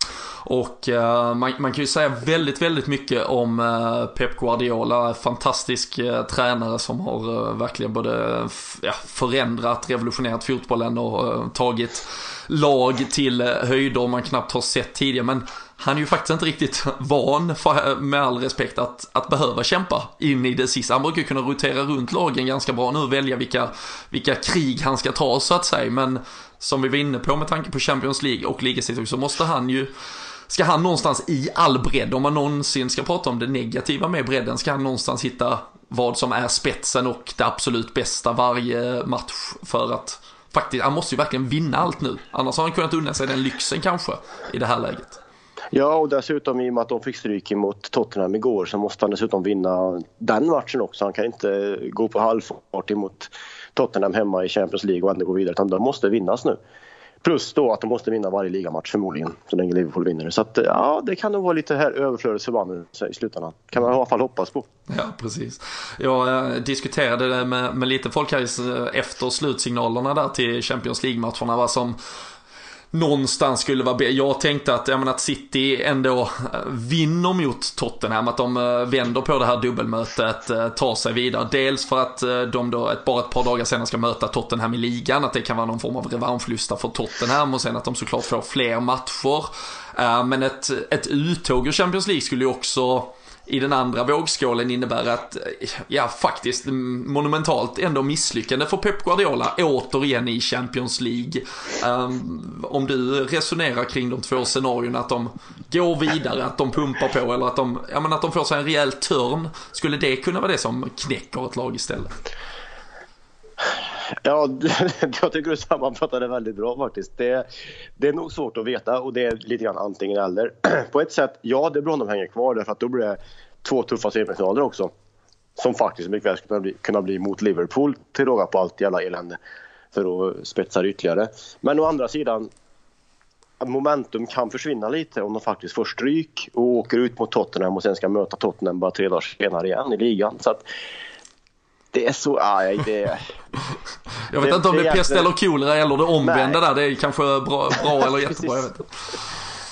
Och eh, man, man, kan ju säga väldigt, väldigt mycket om eh, Pep Guardiola. Fantastisk eh, tränare som har verkligen både ja, förändrat, revolutionerat fotbollen och tagit lag till höjder man knappt har sett tidigare. Men han är ju faktiskt inte riktigt van, för, med all respekt, att, att behöva kämpa in i det sista. Han brukar kunna rotera runt lagen ganska bra nu och välja vilka, vilka krig han ska ta så att säga. Men som vi var inne på med tanke på Champions League och ligasituationen så måste han ju Ska han någonstans i all bredd, om man någonsin ska prata om det negativa med bredden, ska han någonstans hitta vad som är spetsen och det absolut bästa varje match för att faktiskt, han måste ju verkligen vinna allt nu. Annars har han kunnat unna sig den lyxen kanske i det här läget. Ja, och dessutom i och med att de fick stryk mot Tottenham igår så måste han dessutom vinna den matchen också. Han kan inte gå på halvfart emot Tottenham hemma i Champions League och ändå gå vidare utan de måste vinnas nu. Plus då att de måste vinna varje ligamatch förmodligen så länge Liverpool vinner. Så att, ja, det kan nog vara lite här överflödets i slutändan. kan man i alla fall hoppas på. Ja, precis. Jag eh, diskuterade det med, med lite folk här efter slutsignalerna där till Champions League-matcherna. Vad som någonstans skulle vara Jag tänkte att, jag menar, att City ändå eh, vinner mot Tottenham, att de eh, vänder på det här dubbelmötet, eh, tar sig vidare. Dels för att de då ett, bara ett par dagar senare ska möta Tottenham i ligan, att det kan vara någon form av revanschlusta för Tottenham och sen att de såklart får fler matcher. Men ett, ett uttåg ur Champions League skulle ju också i den andra vågskålen innebär att, eh, ja faktiskt monumentalt ändå misslyckande för Pep Guardiola återigen i Champions League. Um, om du resonerar kring de två scenarierna att de går vidare, att de pumpar på eller att de, ja, men att de får sig en rejäl törn. Skulle det kunna vara det som knäcker ett lag istället? Ja, jag tycker du sammanfattade väldigt bra faktiskt. Det, det, är nog svårt att veta och det är lite grann antingen eller. På ett sätt, ja det är bra om de hänger kvar därför att då blir det två tuffa semifinaler också. Som faktiskt mycket väl skulle bli, kunna bli mot Liverpool till råga på allt jävla elände. För att spetsa det ytterligare. Men å andra sidan, momentum kan försvinna lite om de faktiskt får stryk och åker ut mot Tottenham och sen ska möta Tottenham bara tre dagar senare igen i ligan. Så att, det är så, aj, det Jag vet det, inte om det är pest eller kolera eller det omvända där. Det är kanske bra, bra eller jättebra, jag vet inte.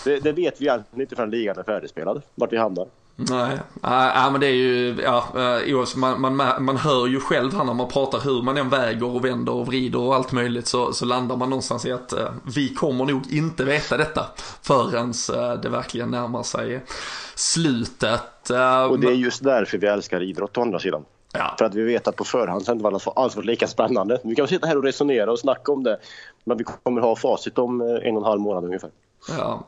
Det, det vet vi egentligen inte förrän ligan är färdigspelad, vart vi hamnar. Nej, äh, men det är ju, ja, äh, man, man, man hör ju själv här när man pratar hur man än väger och vänder och vrider och allt möjligt så, så landar man någonstans i att äh, vi kommer nog inte veta detta förrän äh, det verkligen närmar sig slutet. Äh, och det är just därför vi älskar idrott å andra sidan. Ja. För att vi vet att på förhand så har det inte alls varit lika spännande. Vi kan sitta här och resonera och snacka om det. Men vi kommer ha facit om eh, en och en halv månad ungefär. Ja,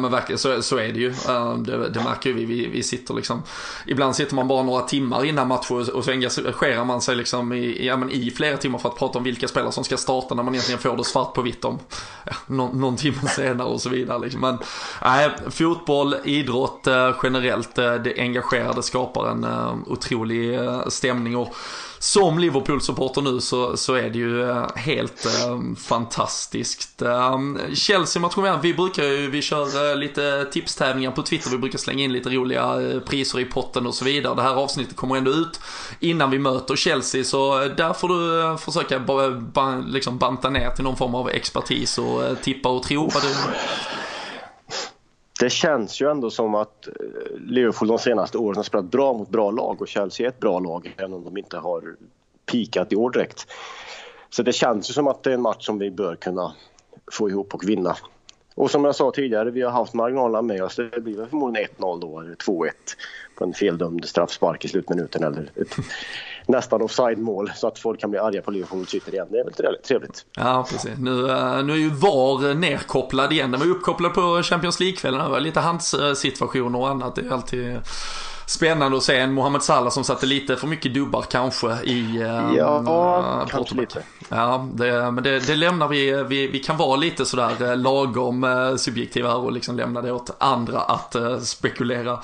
men verkligen så, så är det ju. Det, det märker vi. vi. Vi sitter liksom, ibland sitter man bara några timmar innan match och så engagerar man sig liksom i, ja, men i flera timmar för att prata om vilka spelare som ska starta när man egentligen får det svart på vitt om ja, någon, någon timme senare och så vidare. Liksom. Men nej, fotboll, idrott eh, generellt, eh, det engagerade skapar en eh, otrolig stämning. och som Liverpool-supporter nu så, så är det ju eh, helt eh, fantastiskt. Eh, Chelsea-matchen, vi brukar ju, vi kör eh, lite tipstävlingar på Twitter, vi brukar slänga in lite roliga eh, priser i potten och så vidare. Det här avsnittet kommer ändå ut innan vi möter Chelsea, så eh, där får du eh, försöka ba, ba, liksom banta ner till någon form av expertis och eh, tippa och tro vad du det känns ju ändå som att eh, Liverpool de senaste åren har spelat bra mot bra lag och Chelsea är ett bra lag även om de inte har pikat i år direkt. Så det känns ju som att det är en match som vi bör kunna få ihop och vinna. Och som jag sa tidigare, vi har haft marginalerna med oss. Det blir väl förmodligen 1-0 då, eller 2-1 på en feldömd straffspark i slutminuten eller ett nästan offside-mål så att folk kan bli arga på Liverpool sitter igen. Det är väl trevligt. Ja, precis. Nu, eh, nu är ju VAR nerkopplad igen. Den var ju uppkopplad på Champions League-kvällen. Lite handsituationer och annat. Det är alltid spännande att se en Mohamed Salah som satte lite för mycket dubbar kanske i äh, Ja, äh, kanske lite. Ja, det, men det, det, lämnar vi, vi. Vi kan vara lite sådär lagom äh, subjektiva och liksom lämna det åt andra att spekulera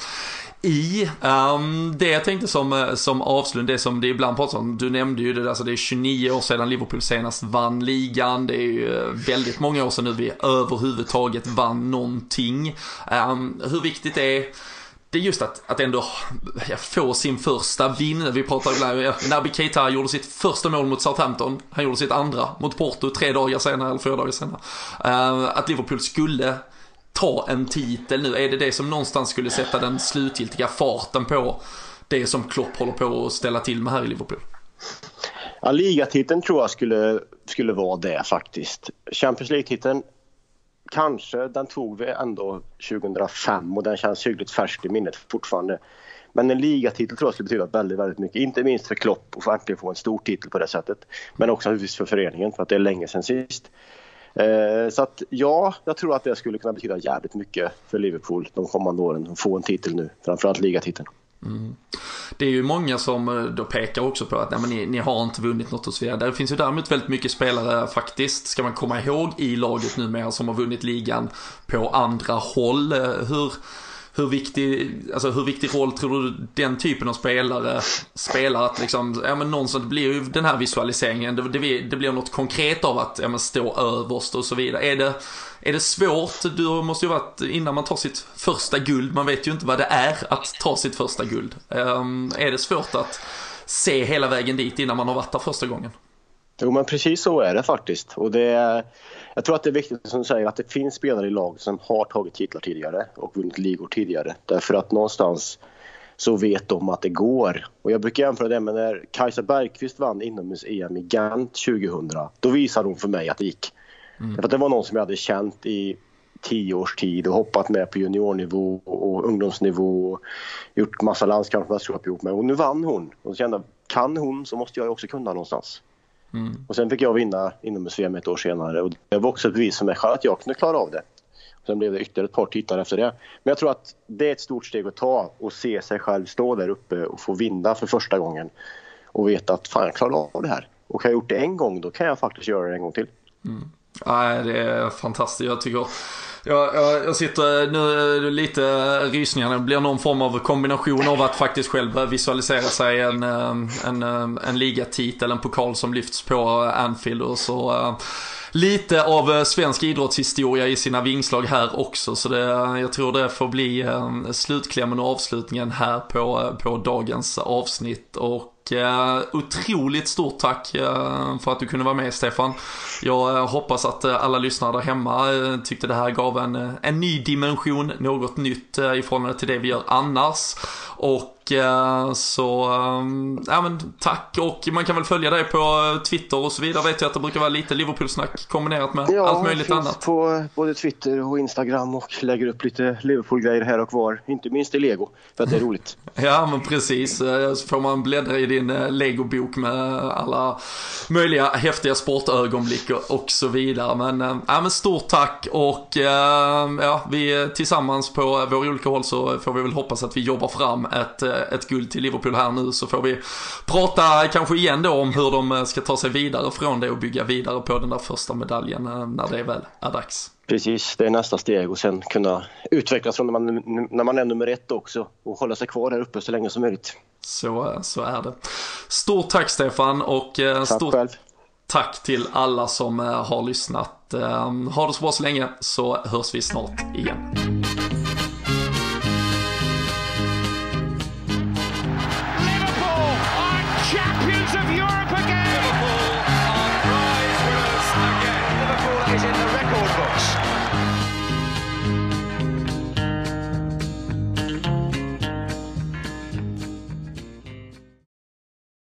i. Um, det jag tänkte som, eh, som avslutning, det som det ibland pratas om, du nämnde ju det, alltså det är 29 år sedan Liverpool senast vann ligan, det är ju eh, väldigt många år sedan nu vi överhuvudtaget vann någonting. Um, hur viktigt det är det är just att, att ändå få sin första vinn. Vi pratar ibland, Naby Keita gjorde sitt första mål mot Southampton. Han gjorde sitt andra mot Porto tre dagar senare, eller fyra dagar senare. Uh, att Liverpool skulle ta en titel nu? Är det det som någonstans skulle sätta den slutgiltiga farten på det som Klopp håller på att ställa till med här i Liverpool? Ja, ligatiteln tror jag skulle, skulle vara det faktiskt. Champions League-titeln kanske, den tog vi ändå 2005 och den känns hyggligt färsk i minnet fortfarande. Men en ligatitel tror jag skulle betyda väldigt, väldigt mycket. Inte minst för Klopp att äntligen få en stor titel på det sättet. Men också naturligtvis för föreningen för att det är länge sedan sist. Eh, så att ja, jag tror att det skulle kunna betyda jävligt mycket för Liverpool de kommande åren att få en titel nu, framförallt ligatiteln. Mm. Det är ju många som eh, då pekar också på att nej, men ni, ni har inte vunnit något och så vidare. Det finns ju däremot väldigt mycket spelare faktiskt, ska man komma ihåg, i laget numera som har vunnit ligan på andra håll. Eh, hur, hur viktig, alltså hur viktig roll tror du den typen av spelare spelar? Att liksom, ja men någonstans, det blir ju den här visualiseringen, det, det, det blir något konkret av att ja, men stå överst och så vidare. Är det, är det svårt? Du måste ju varit, innan man tar sitt första guld, man vet ju inte vad det är att ta sitt första guld. Um, är det svårt att se hela vägen dit innan man har varit där första gången? Jo men precis så är det faktiskt. Och det jag tror att det är viktigt som du säger att det finns spelare i lag som har tagit titlar tidigare och vunnit ligor tidigare. Därför att någonstans så vet de att det går. Och jag brukar jämföra det med när Kajsa Bergqvist vann inomhus-EM i Gant 2000. Då visade hon för mig att det gick. Mm. Därför att det var någon som jag hade känt i tio års tid och hoppat med på juniornivå och ungdomsnivå och gjort massa landskamper ihop med. Och nu vann hon. Och så kände jag, kan hon så måste jag också kunna någonstans. Mm. Och sen fick jag vinna inomhus-VM ett år senare och det var också ett bevis för mig själv att jag kunde klara av det. Och sen blev det ytterligare ett par titlar efter det. Men jag tror att det är ett stort steg att ta och se sig själv stå där uppe och få vinna för första gången. Och veta att fan jag klarar av det här. Och har jag gjort det en gång då kan jag faktiskt göra det en gång till. Mm. Nej, det är fantastiskt. Jag tycker jag, jag, jag sitter nu lite rysningar. Det blir någon form av kombination av att faktiskt själv visualisera sig en, en, en, ligatitel, en pokal som lyfts på Anfield och så eh, lite av eh, svensk idrottshistoria i sina vingslag här också. Så det, jag tror det får bli eh, slutklämmen och avslutningen här på, på dagens avsnitt. Och uh, otroligt stort tack uh, för att du kunde vara med Stefan. Jag uh, hoppas att alla lyssnare där hemma tyckte det här gav en, en ny dimension, något nytt i förhållande till det vi gör annars. Och så, ja men tack och man kan väl följa dig på Twitter och så vidare. Vet jag att det brukar vara lite Liverpool-snack kombinerat med ja, allt möjligt annat. Ja, på både Twitter och Instagram och lägger upp lite Liverpool-grejer här och var. Inte minst i lego, för att det är roligt. ja, men precis. Så får man bläddra i din eh, legobok med alla möjliga häftiga sportögonblick och så vidare. Men, äh, men stort tack och äh, ja, vi tillsammans på våra olika håll så får vi väl hoppas att vi jobbar fram ett, ett guld till Liverpool här nu så får vi prata kanske igen då om hur de ska ta sig vidare från det och bygga vidare på den där första medaljen när det väl är dags. Precis, det är nästa steg och sen kunna utvecklas från när man, när man är nummer ett också och hålla sig kvar där uppe så länge som möjligt. Så, så är det. Stort tack Stefan och eh, tack stort själv. tack till alla som eh, har lyssnat. Eh, ha det så bra så länge så hörs vi snart igen.